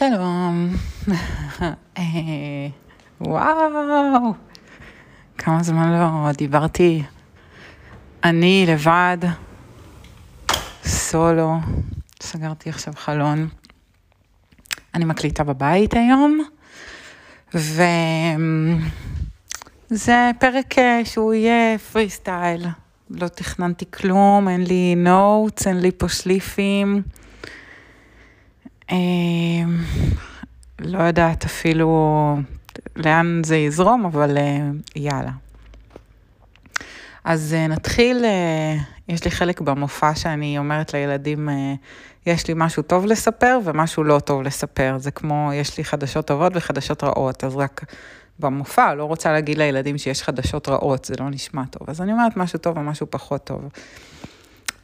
שלום. אה, וואו, כמה זמן לא דיברתי. אני לבד, סולו, סגרתי עכשיו חלון. אני מקליטה בבית היום, וזה פרק אה, שהוא יהיה פרי סטייל. לא תכננתי כלום, אין לי נוטס, אין לי פה שליפים. אמ, לא יודעת אפילו לאן זה יזרום, אבל אה, יאללה. אז אה, נתחיל, אה, יש לי חלק במופע שאני אומרת לילדים, יש לי משהו טוב לספר ומשהו לא טוב לספר. זה כמו, יש לי חדשות טובות וחדשות רעות, אז רק במופע, לא רוצה להגיד לילדים שיש חדשות רעות, זה לא נשמע טוב. אז אני אומרת משהו טוב ומשהו פחות טוב.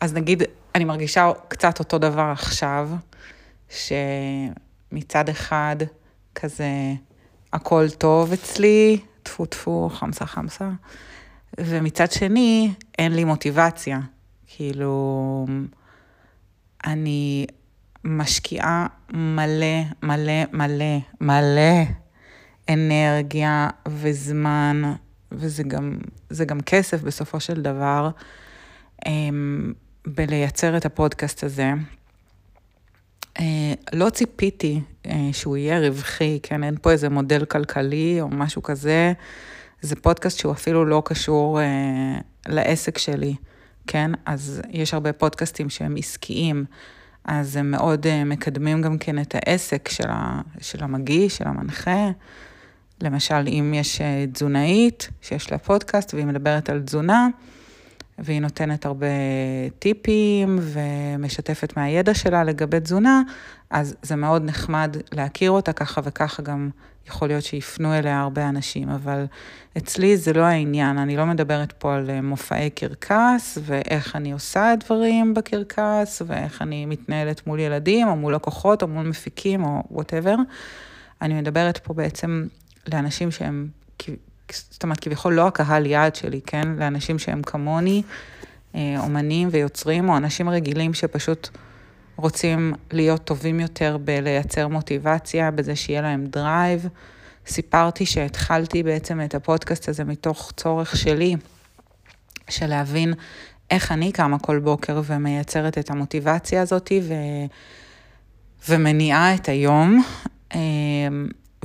אז נגיד, אני מרגישה קצת אותו דבר עכשיו. שמצד אחד כזה הכל טוב אצלי, טפו טפו, חמסה חמסה, ומצד שני אין לי מוטיבציה. כאילו, אני משקיעה מלא, מלא, מלא, מלא אנרגיה וזמן, וזה גם, גם כסף בסופו של דבר, אמ, בלייצר את הפודקאסט הזה. אה, לא ציפיתי אה, שהוא יהיה רווחי, כן? אין פה איזה מודל כלכלי או משהו כזה. זה פודקאסט שהוא אפילו לא קשור אה, לעסק שלי, כן? אז יש הרבה פודקאסטים שהם עסקיים, אז הם מאוד מקדמים גם כן את העסק של, ה, של המגיש, של המנחה. למשל, אם יש תזונאית שיש לה פודקאסט והיא מדברת על תזונה, והיא נותנת הרבה טיפים ומשתפת מהידע שלה לגבי תזונה, אז זה מאוד נחמד להכיר אותה ככה וככה גם יכול להיות שיפנו אליה הרבה אנשים, אבל אצלי זה לא העניין, אני לא מדברת פה על מופעי קרקס ואיך אני עושה דברים בקרקס ואיך אני מתנהלת מול ילדים או מול לקוחות או מול מפיקים או whatever. אני מדברת פה בעצם לאנשים שהם זאת אומרת, כביכול לא הקהל יעד שלי, כן? לאנשים שהם כמוני, אה, אומנים ויוצרים, או אנשים רגילים שפשוט רוצים להיות טובים יותר בלייצר מוטיבציה, בזה שיהיה להם drive. סיפרתי שהתחלתי בעצם את הפודקאסט הזה מתוך צורך שלי, של להבין איך אני קמה כל בוקר ומייצרת את המוטיבציה הזאת ו... ומניעה את היום.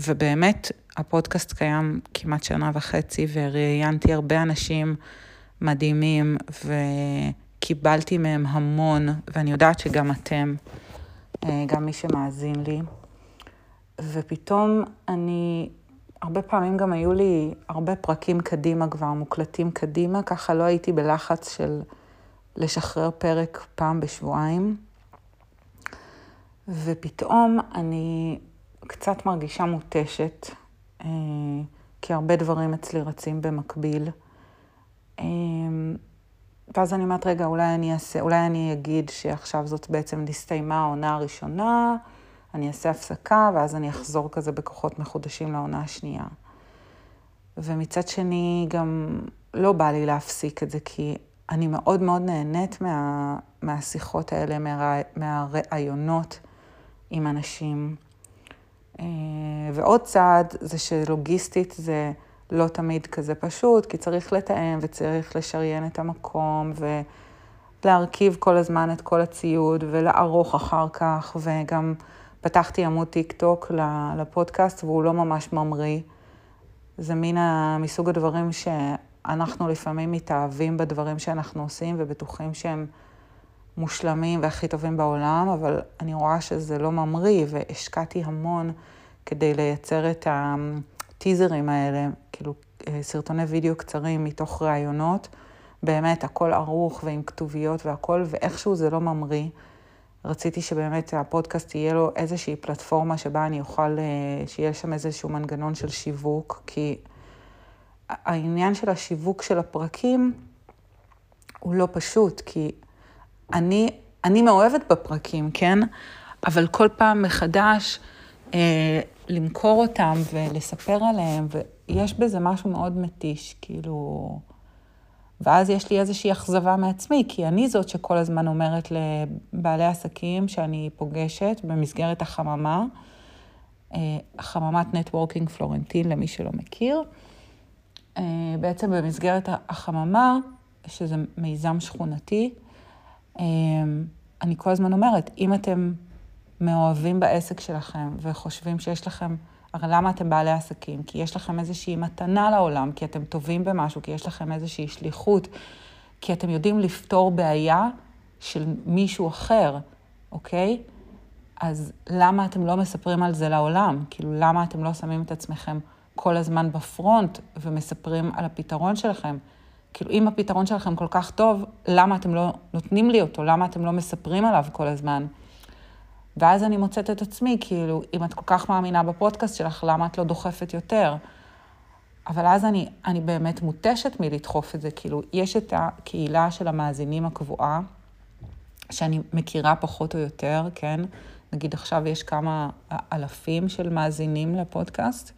ובאמת, הפודקאסט קיים כמעט שנה וחצי, וראיינתי הרבה אנשים מדהימים, וקיבלתי מהם המון, ואני יודעת שגם אתם, אה, גם מי שמאזין לי. ופתאום אני, הרבה פעמים גם היו לי הרבה פרקים קדימה כבר, מוקלטים קדימה, ככה לא הייתי בלחץ של לשחרר פרק פעם בשבועיים. ופתאום אני קצת מרגישה מותשת, אה, כי הרבה דברים אצלי רצים במקביל. אה, ואז אני אומרת, רגע, אולי אני אעשה, אולי אני אגיד שעכשיו זאת בעצם נסתיימה העונה הראשונה, אני אעשה הפסקה, ואז אני אחזור כזה בכוחות מחודשים לעונה השנייה. ומצד שני, גם לא בא לי להפסיק את זה, כי אני מאוד מאוד נהנית מה, מהשיחות האלה, מה, מהראיונות עם אנשים. אה, ועוד צעד זה שלוגיסטית זה לא תמיד כזה פשוט, כי צריך לתאם וצריך לשריין את המקום ולהרכיב כל הזמן את כל הציוד ולערוך אחר כך, וגם פתחתי עמוד טיק טוק לפודקאסט והוא לא ממש ממריא. זה מין מסוג הדברים שאנחנו לפעמים מתאהבים בדברים שאנחנו עושים ובטוחים שהם מושלמים והכי טובים בעולם, אבל אני רואה שזה לא ממריא, והשקעתי המון כדי לייצר את הטיזרים האלה, כאילו אה, סרטוני וידאו קצרים מתוך ראיונות, באמת הכל ערוך ועם כתוביות והכל, ואיכשהו זה לא ממריא. רציתי שבאמת הפודקאסט תהיה לו איזושהי פלטפורמה שבה אני אוכל, אה, שיהיה שם איזשהו מנגנון של שיווק, כי העניין של השיווק של הפרקים הוא לא פשוט, כי אני, אני מאוהבת בפרקים, כן? אבל כל פעם מחדש אה, למכור אותם ולספר עליהם, ויש בזה משהו מאוד מתיש, כאילו... ואז יש לי איזושהי אכזבה מעצמי, כי אני זאת שכל הזמן אומרת לבעלי עסקים שאני פוגשת במסגרת החממה, חממת נטוורקינג פלורנטין, למי שלא מכיר. בעצם במסגרת החממה, שזה מיזם שכונתי, אני כל הזמן אומרת, אם אתם מאוהבים בעסק שלכם וחושבים שיש לכם, הרי למה אתם בעלי עסקים? כי יש לכם איזושהי מתנה לעולם, כי אתם טובים במשהו, כי יש לכם איזושהי שליחות, כי אתם יודעים לפתור בעיה של מישהו אחר, אוקיי? אז למה אתם לא מספרים על זה לעולם? כאילו, למה אתם לא שמים את עצמכם כל הזמן בפרונט ומספרים על הפתרון שלכם? כאילו, אם הפתרון שלכם כל כך טוב, למה אתם לא נותנים לי אותו? למה אתם לא מספרים עליו כל הזמן? ואז אני מוצאת את עצמי, כאילו, אם את כל כך מאמינה בפודקאסט שלך, למה את לא דוחפת יותר? אבל אז אני, אני באמת מותשת מלדחוף את זה, כאילו, יש את הקהילה של המאזינים הקבועה, שאני מכירה פחות או יותר, כן? נגיד עכשיו יש כמה אלפים של מאזינים לפודקאסט,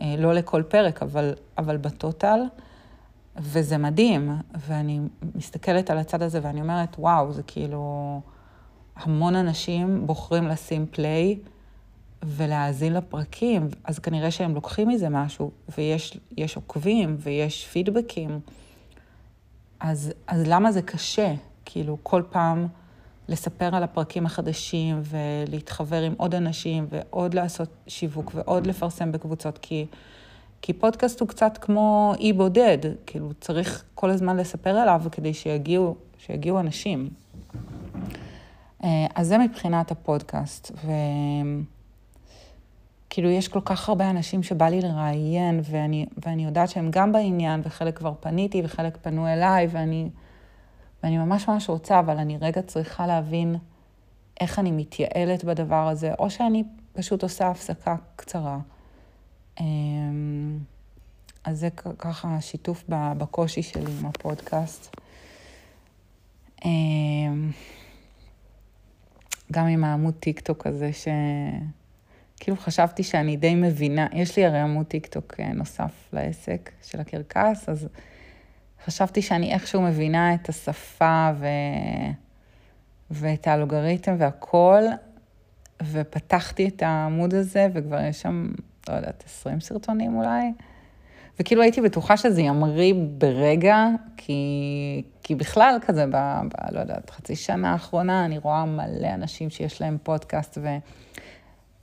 אה, לא לכל פרק, אבל, אבל בטוטל. וזה מדהים, ואני מסתכלת על הצד הזה ואני אומרת, וואו, זה כאילו, המון אנשים בוחרים לשים פליי ולהאזין לפרקים, אז כנראה שהם לוקחים מזה משהו, ויש עוקבים ויש פידבקים. אז, אז למה זה קשה? כאילו, כל פעם לספר על הפרקים החדשים ולהתחבר עם עוד אנשים ועוד לעשות שיווק ועוד לפרסם בקבוצות, כי... כי פודקאסט הוא קצת כמו אי בודד, כאילו צריך כל הזמן לספר עליו כדי שיגיעו, שיגיעו אנשים. אה, אז זה מבחינת הפודקאסט, וכאילו יש כל כך הרבה אנשים שבא לי לראיין, ואני, ואני יודעת שהם גם בעניין, וחלק כבר פניתי וחלק פנו אליי, ואני, ואני ממש ממש רוצה, אבל אני רגע צריכה להבין איך אני מתייעלת בדבר הזה, או שאני פשוט עושה הפסקה קצרה. אמ, אז זה ככה שיתוף בקושי שלי עם הפודקאסט. אמ, גם עם העמוד טיק טוק הזה, ש... כאילו חשבתי שאני די מבינה, יש לי הרי עמוד טיק טוק אה, נוסף לעסק של הקרקס, אז חשבתי שאני איכשהו מבינה את השפה ו... ואת האלגוריתם והכל, ופתחתי את העמוד הזה, וכבר יש שם לא יודעת, 20 סרטונים אולי. וכאילו הייתי בטוחה שזה ימריא ברגע, כי, כי בכלל כזה, ב, ב, לא יודעת, חצי שנה האחרונה, אני רואה מלא אנשים שיש להם פודקאסט, ו,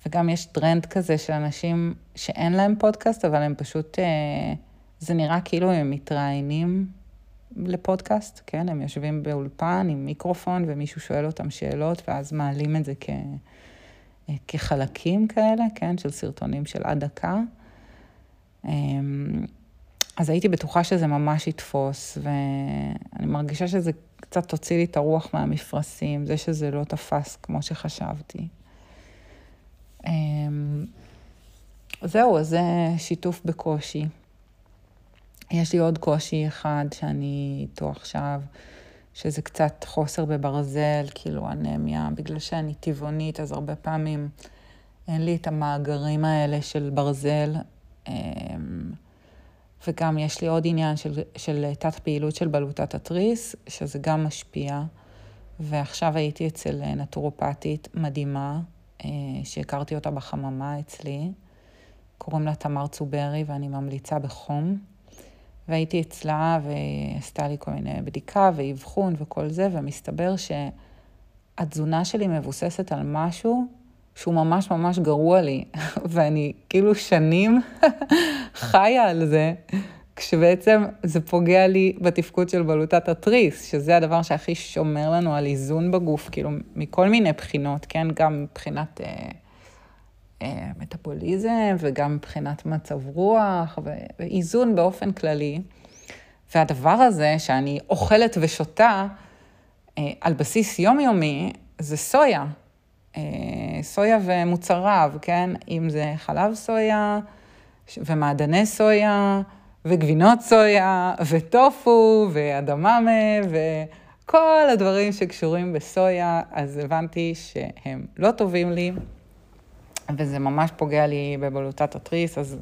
וגם יש טרנד כזה של אנשים שאין להם פודקאסט, אבל הם פשוט, אה, זה נראה כאילו הם מתראיינים לפודקאסט, כן? הם יושבים באולפן עם מיקרופון, ומישהו שואל אותם שאלות, ואז מעלים את זה כ... כחלקים כאלה, כן, של סרטונים של עד דקה. אמ, אז הייתי בטוחה שזה ממש יתפוס, ואני מרגישה שזה קצת תוציא לי את הרוח מהמפרשים, זה שזה לא תפס כמו שחשבתי. אמ, זהו, אז זה שיתוף בקושי. יש לי עוד קושי אחד שאני איתו עכשיו. שזה קצת חוסר בברזל, כאילו אנמיה, בגלל שאני טבעונית, אז הרבה פעמים אין לי את המאגרים האלה של ברזל. אמ, וגם יש לי עוד עניין של, של תת פעילות של בלוטת התריס, שזה גם משפיע. ועכשיו הייתי אצל נטורופטית מדהימה, אה, שהכרתי אותה בחממה אצלי. קוראים לה תמר צוברי, ואני ממליצה בחום. והייתי אצלה ועשתה לי כל מיני בדיקה ואבחון וכל זה, ומסתבר שהתזונה שלי מבוססת על משהו שהוא ממש ממש גרוע לי, ואני כאילו שנים חיה על זה, כשבעצם זה פוגע לי בתפקוד של בלוטת התריס, שזה הדבר שהכי שומר לנו על איזון בגוף, כאילו מכל מיני בחינות, כן? גם מבחינת... אה, מטאבוליזם וגם מבחינת מצב רוח ואיזון באופן כללי. והדבר הזה שאני אוכלת ושותה אה, על בסיס יומיומי זה סויה. אה, סויה ומוצריו, כן? אם זה חלב סויה ומעדני סויה וגבינות סויה וטופו ואדממה וכל הדברים שקשורים בסויה, אז הבנתי שהם לא טובים לי. וזה ממש פוגע לי בבלוטת התריס, אז,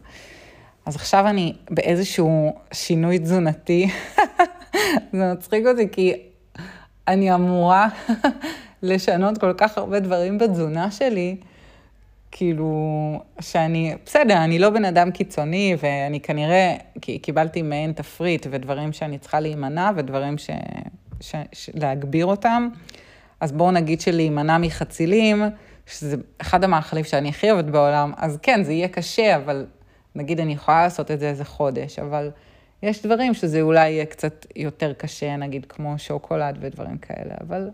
אז עכשיו אני באיזשהו שינוי תזונתי. זה מצחיק אותי, כי אני אמורה לשנות כל כך הרבה דברים בתזונה שלי, כאילו, שאני, בסדר, אני לא בן אדם קיצוני, ואני כנראה, כי קיבלתי מעין תפריט ודברים שאני צריכה להימנע, ודברים ש... ש... ש... להגביר אותם. אז בואו נגיד שלהימנע מחצילים, שזה אחד המאכלים שאני הכי אוהבת בעולם, אז כן, זה יהיה קשה, אבל נגיד אני יכולה לעשות את זה איזה חודש, אבל יש דברים שזה אולי יהיה קצת יותר קשה, נגיד כמו שוקולד ודברים כאלה, אבל...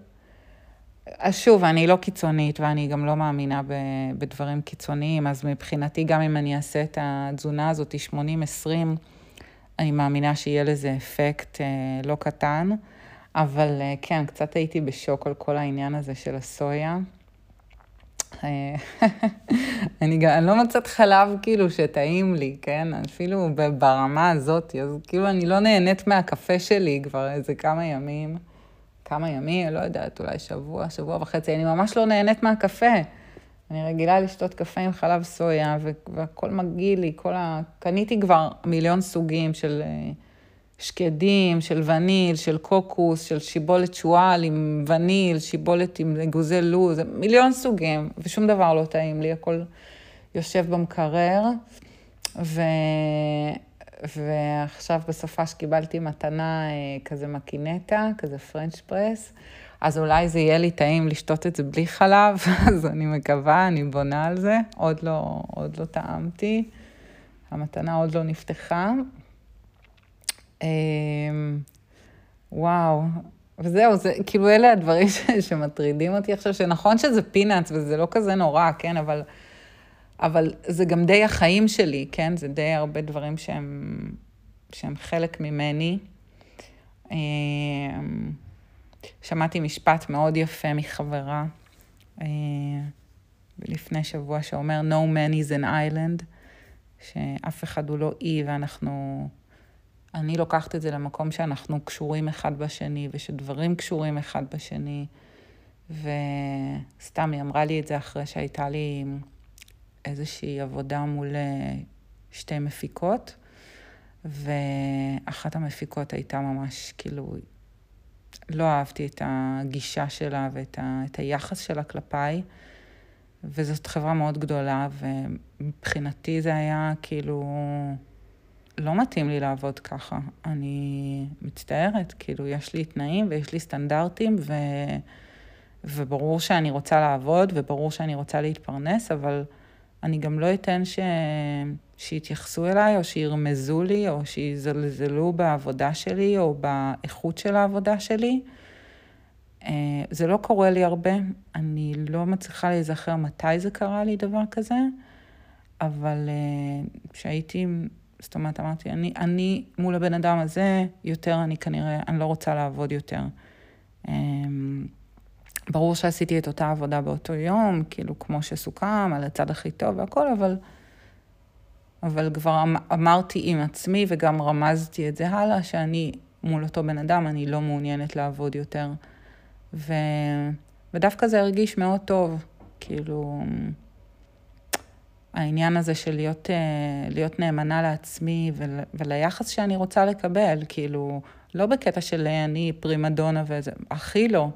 אז שוב, אני לא קיצונית ואני גם לא מאמינה בדברים קיצוניים, אז מבחינתי, גם אם אני אעשה את התזונה הזאת, 80-20, אני מאמינה שיהיה לזה אפקט אה, לא קטן, אבל אה, כן, קצת הייתי בשוק על כל העניין הזה של הסויה. אה, אני גם, לא מוצאת חלב כאילו שטעים לי, כן? אפילו ברמה הזאת, אז כאילו אני לא נהנית מהקפה שלי כבר איזה כמה ימים. כמה ימים, לא יודעת, אולי שבוע, שבוע וחצי, אני ממש לא נהנית מהקפה. אני רגילה לשתות קפה עם חלב סויה, והכל מגעיל לי, כל ה... קניתי כבר מיליון סוגים של אה, שקדים, של וניל, של קוקוס, של שיבולת שועל עם וניל, שיבולת עם אגוזי לוז, מיליון סוגים, ושום דבר לא טעים לי, הכל יושב במקרר. ו... ועכשיו בסופה שקיבלתי מתנה אה, כזה מקינטה, כזה פרנץ' פרס, אז אולי זה יהיה לי טעים לשתות את זה בלי חלב, אז אני מקווה, אני בונה על זה. עוד לא, עוד לא טעמתי, המתנה עוד לא נפתחה. אמ, וואו, וזהו, זה, כאילו אלה הדברים ש, שמטרידים אותי עכשיו, שנכון שזה פינאץ וזה לא כזה נורא, כן, אבל, אבל זה גם די החיים שלי, כן? זה די הרבה דברים שהם, שהם חלק ממני. אמ, שמעתי משפט מאוד יפה מחברה אה, לפני שבוע שאומר, No man is an island, שאף אחד הוא לא אי ואנחנו... אני לוקחת את זה למקום שאנחנו קשורים אחד בשני, ושדברים קשורים אחד בשני. וסתם, היא אמרה לי את זה אחרי שהייתה לי איזושהי עבודה מול אה, שתי מפיקות, ואחת המפיקות הייתה ממש, כאילו, לא אהבתי את הגישה שלה ואת ה, את היחס שלה כלפיי, וזאת חברה מאוד גדולה, ומבחינתי זה היה כאילו... לא מתאים לי לעבוד ככה. אני מצטערת, כאילו, יש לי תנאים ויש לי סטנדרטים, ו... וברור שאני רוצה לעבוד, וברור שאני רוצה להתפרנס, אבל אני גם לא אתן ש... שיתייחסו אליי, או שירמזו לי, או שיזלזלו בעבודה שלי, או באיכות של העבודה שלי. אה, זה לא קורה לי הרבה, אני לא מצליחה להיזכר מתי זה קרה לי דבר כזה, אבל אה, כשהייתי זאת אומרת, אמרתי, אני, אני מול הבן אדם הזה, יותר אני כנראה, אני לא רוצה לעבוד יותר. אמ, ברור שעשיתי את אותה עבודה באותו יום, כאילו, כמו שסוכם, על הצד הכי טוב והכל, אבל, אבל כבר אמ, אמרתי עם עצמי וגם רמזתי את זה הלאה, שאני מול אותו בן אדם, אני לא מעוניינת לעבוד יותר. ו, ודווקא זה הרגיש מאוד טוב, כאילו... העניין הזה של להיות, אה, להיות נאמנה לעצמי ול, וליחס שאני רוצה לקבל, כאילו, לא בקטע של אני פרימדונה וזה, הכי לא,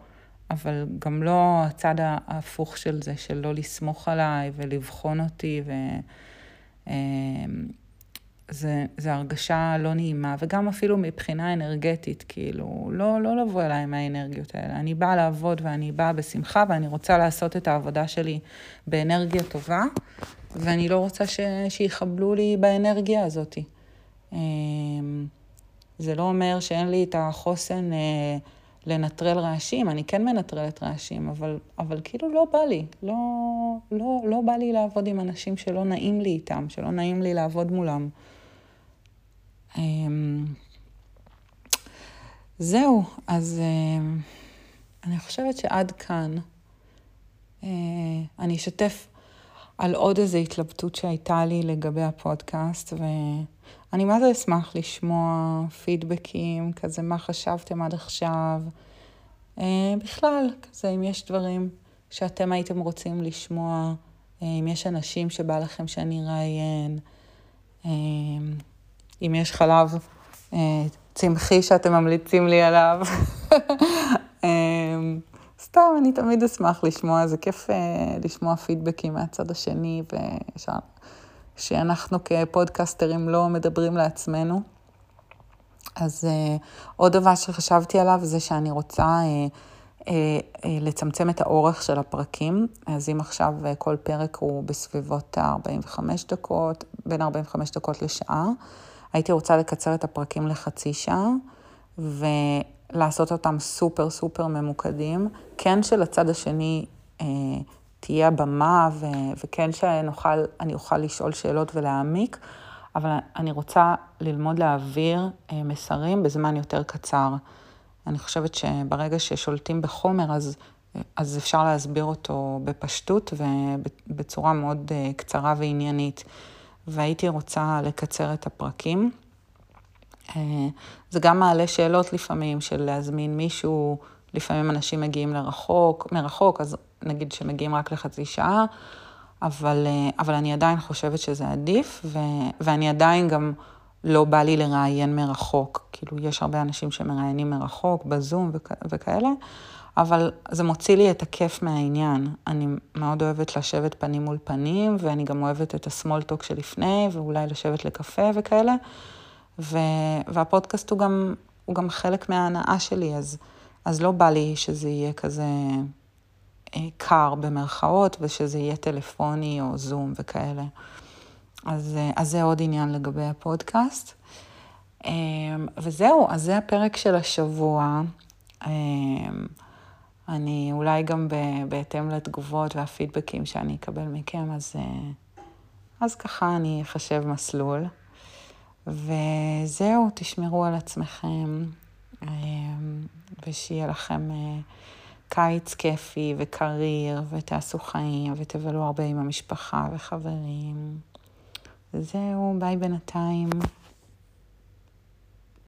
אבל גם לא הצד ההפוך של זה, של לא לסמוך עליי ולבחון אותי, ו... זה, זה הרגשה לא נעימה, וגם אפילו מבחינה אנרגטית, כאילו, לא, לא לבוא אליי עם האנרגיות האלה. אני באה לעבוד ואני באה בשמחה, ואני רוצה לעשות את העבודה שלי באנרגיה טובה, ואני לא רוצה ש... שיחבלו לי באנרגיה הזאת. אמ, זה לא אומר שאין לי את החוסן אה, לנטרל רעשים, אני כן מנטרלת רעשים, אבל, אבל כאילו לא בא לי, לא, לא, לא בא לי לעבוד עם אנשים שלא נעים לי איתם, שלא נעים לי לעבוד מולם. אמ, זהו, אז אמ, אני חושבת שעד כאן. אה, אני אשתף על עוד איזו התלבטות שהייתה לי לגבי הפודקאסט, ואני מה זה אשמח לשמוע פידבקים, כזה מה חשבתם עד עכשיו. אה, בכלל, כזה אם יש דברים שאתם הייתם רוצים לשמוע, אה, אם יש אנשים שבא לכם שאני אראיין, אה, אם יש חלב צמחי שאתם ממליצים לי עליו. סתם, אני תמיד אשמח לשמוע, זה כיף לשמוע פידבקים מהצד השני, ושאנחנו כפודקסטרים לא מדברים לעצמנו. אז עוד דבר שחשבתי עליו זה שאני רוצה לצמצם את האורך של הפרקים. אז אם עכשיו כל פרק הוא בסביבות 45 דקות, בין 45 דקות לשעה, הייתי רוצה לקצר את הפרקים לחצי שעה, ולעשות אותם סופר סופר ממוקדים. כן שלצד השני uh, תהיה הבמה, ו- וכן שאני אוכל לשאול שאלות ולהעמיק. אבל אני רוצה ללמוד להעביר אה, מסרים בזמן יותר קצר. אני חושבת שברגע ששולטים בחומר, אז, אז אפשר להסביר אותו בפשטות ובצורה מאוד אה, קצרה ועניינית. והייתי רוצה לקצר את הפרקים. אה, זה גם מעלה שאלות לפעמים של להזמין מישהו, לפעמים אנשים מגיעים לרחוק, מרחוק, אז נגיד שמגיעים רק לחצי שעה. אבל, אה, אבל אני עדיין חושבת שזה עדיף, ו, ואני עדיין גם לא בא לי לראיין מרחוק. כאילו, יש הרבה אנשים שמראיינים מרחוק, בזום וכ, וכאלה, אבל זה מוציא לי את הכיף מהעניין. אני מאוד אוהבת לשבת פנים מול פנים, ואני גם אוהבת את הסמולטוק שלפני, ואולי לשבת לקפה וכאלה. ו, והפודקאסט הוא גם, הוא גם חלק מההנאה שלי, אז, אז לא בא לי שזה יהיה כזה... קר במרכאות, ושזה יהיה טלפוני או זום וכאלה. אז, אז זה עוד עניין לגבי הפודקאסט. אמ, וזהו, אז זה הפרק של השבוע. אני אולי גם בהתאם לתגובות והפידבקים שאני אקבל מכם, אז, אז ככה אני אחשב מסלול. וזהו, תשמרו על עצמכם, אמ, ושיהיה לכם... קיץ כיפי וקריר, ותעשו חיים, ותבלו הרבה עם המשפחה וחברים. זהו, ביי בינתיים.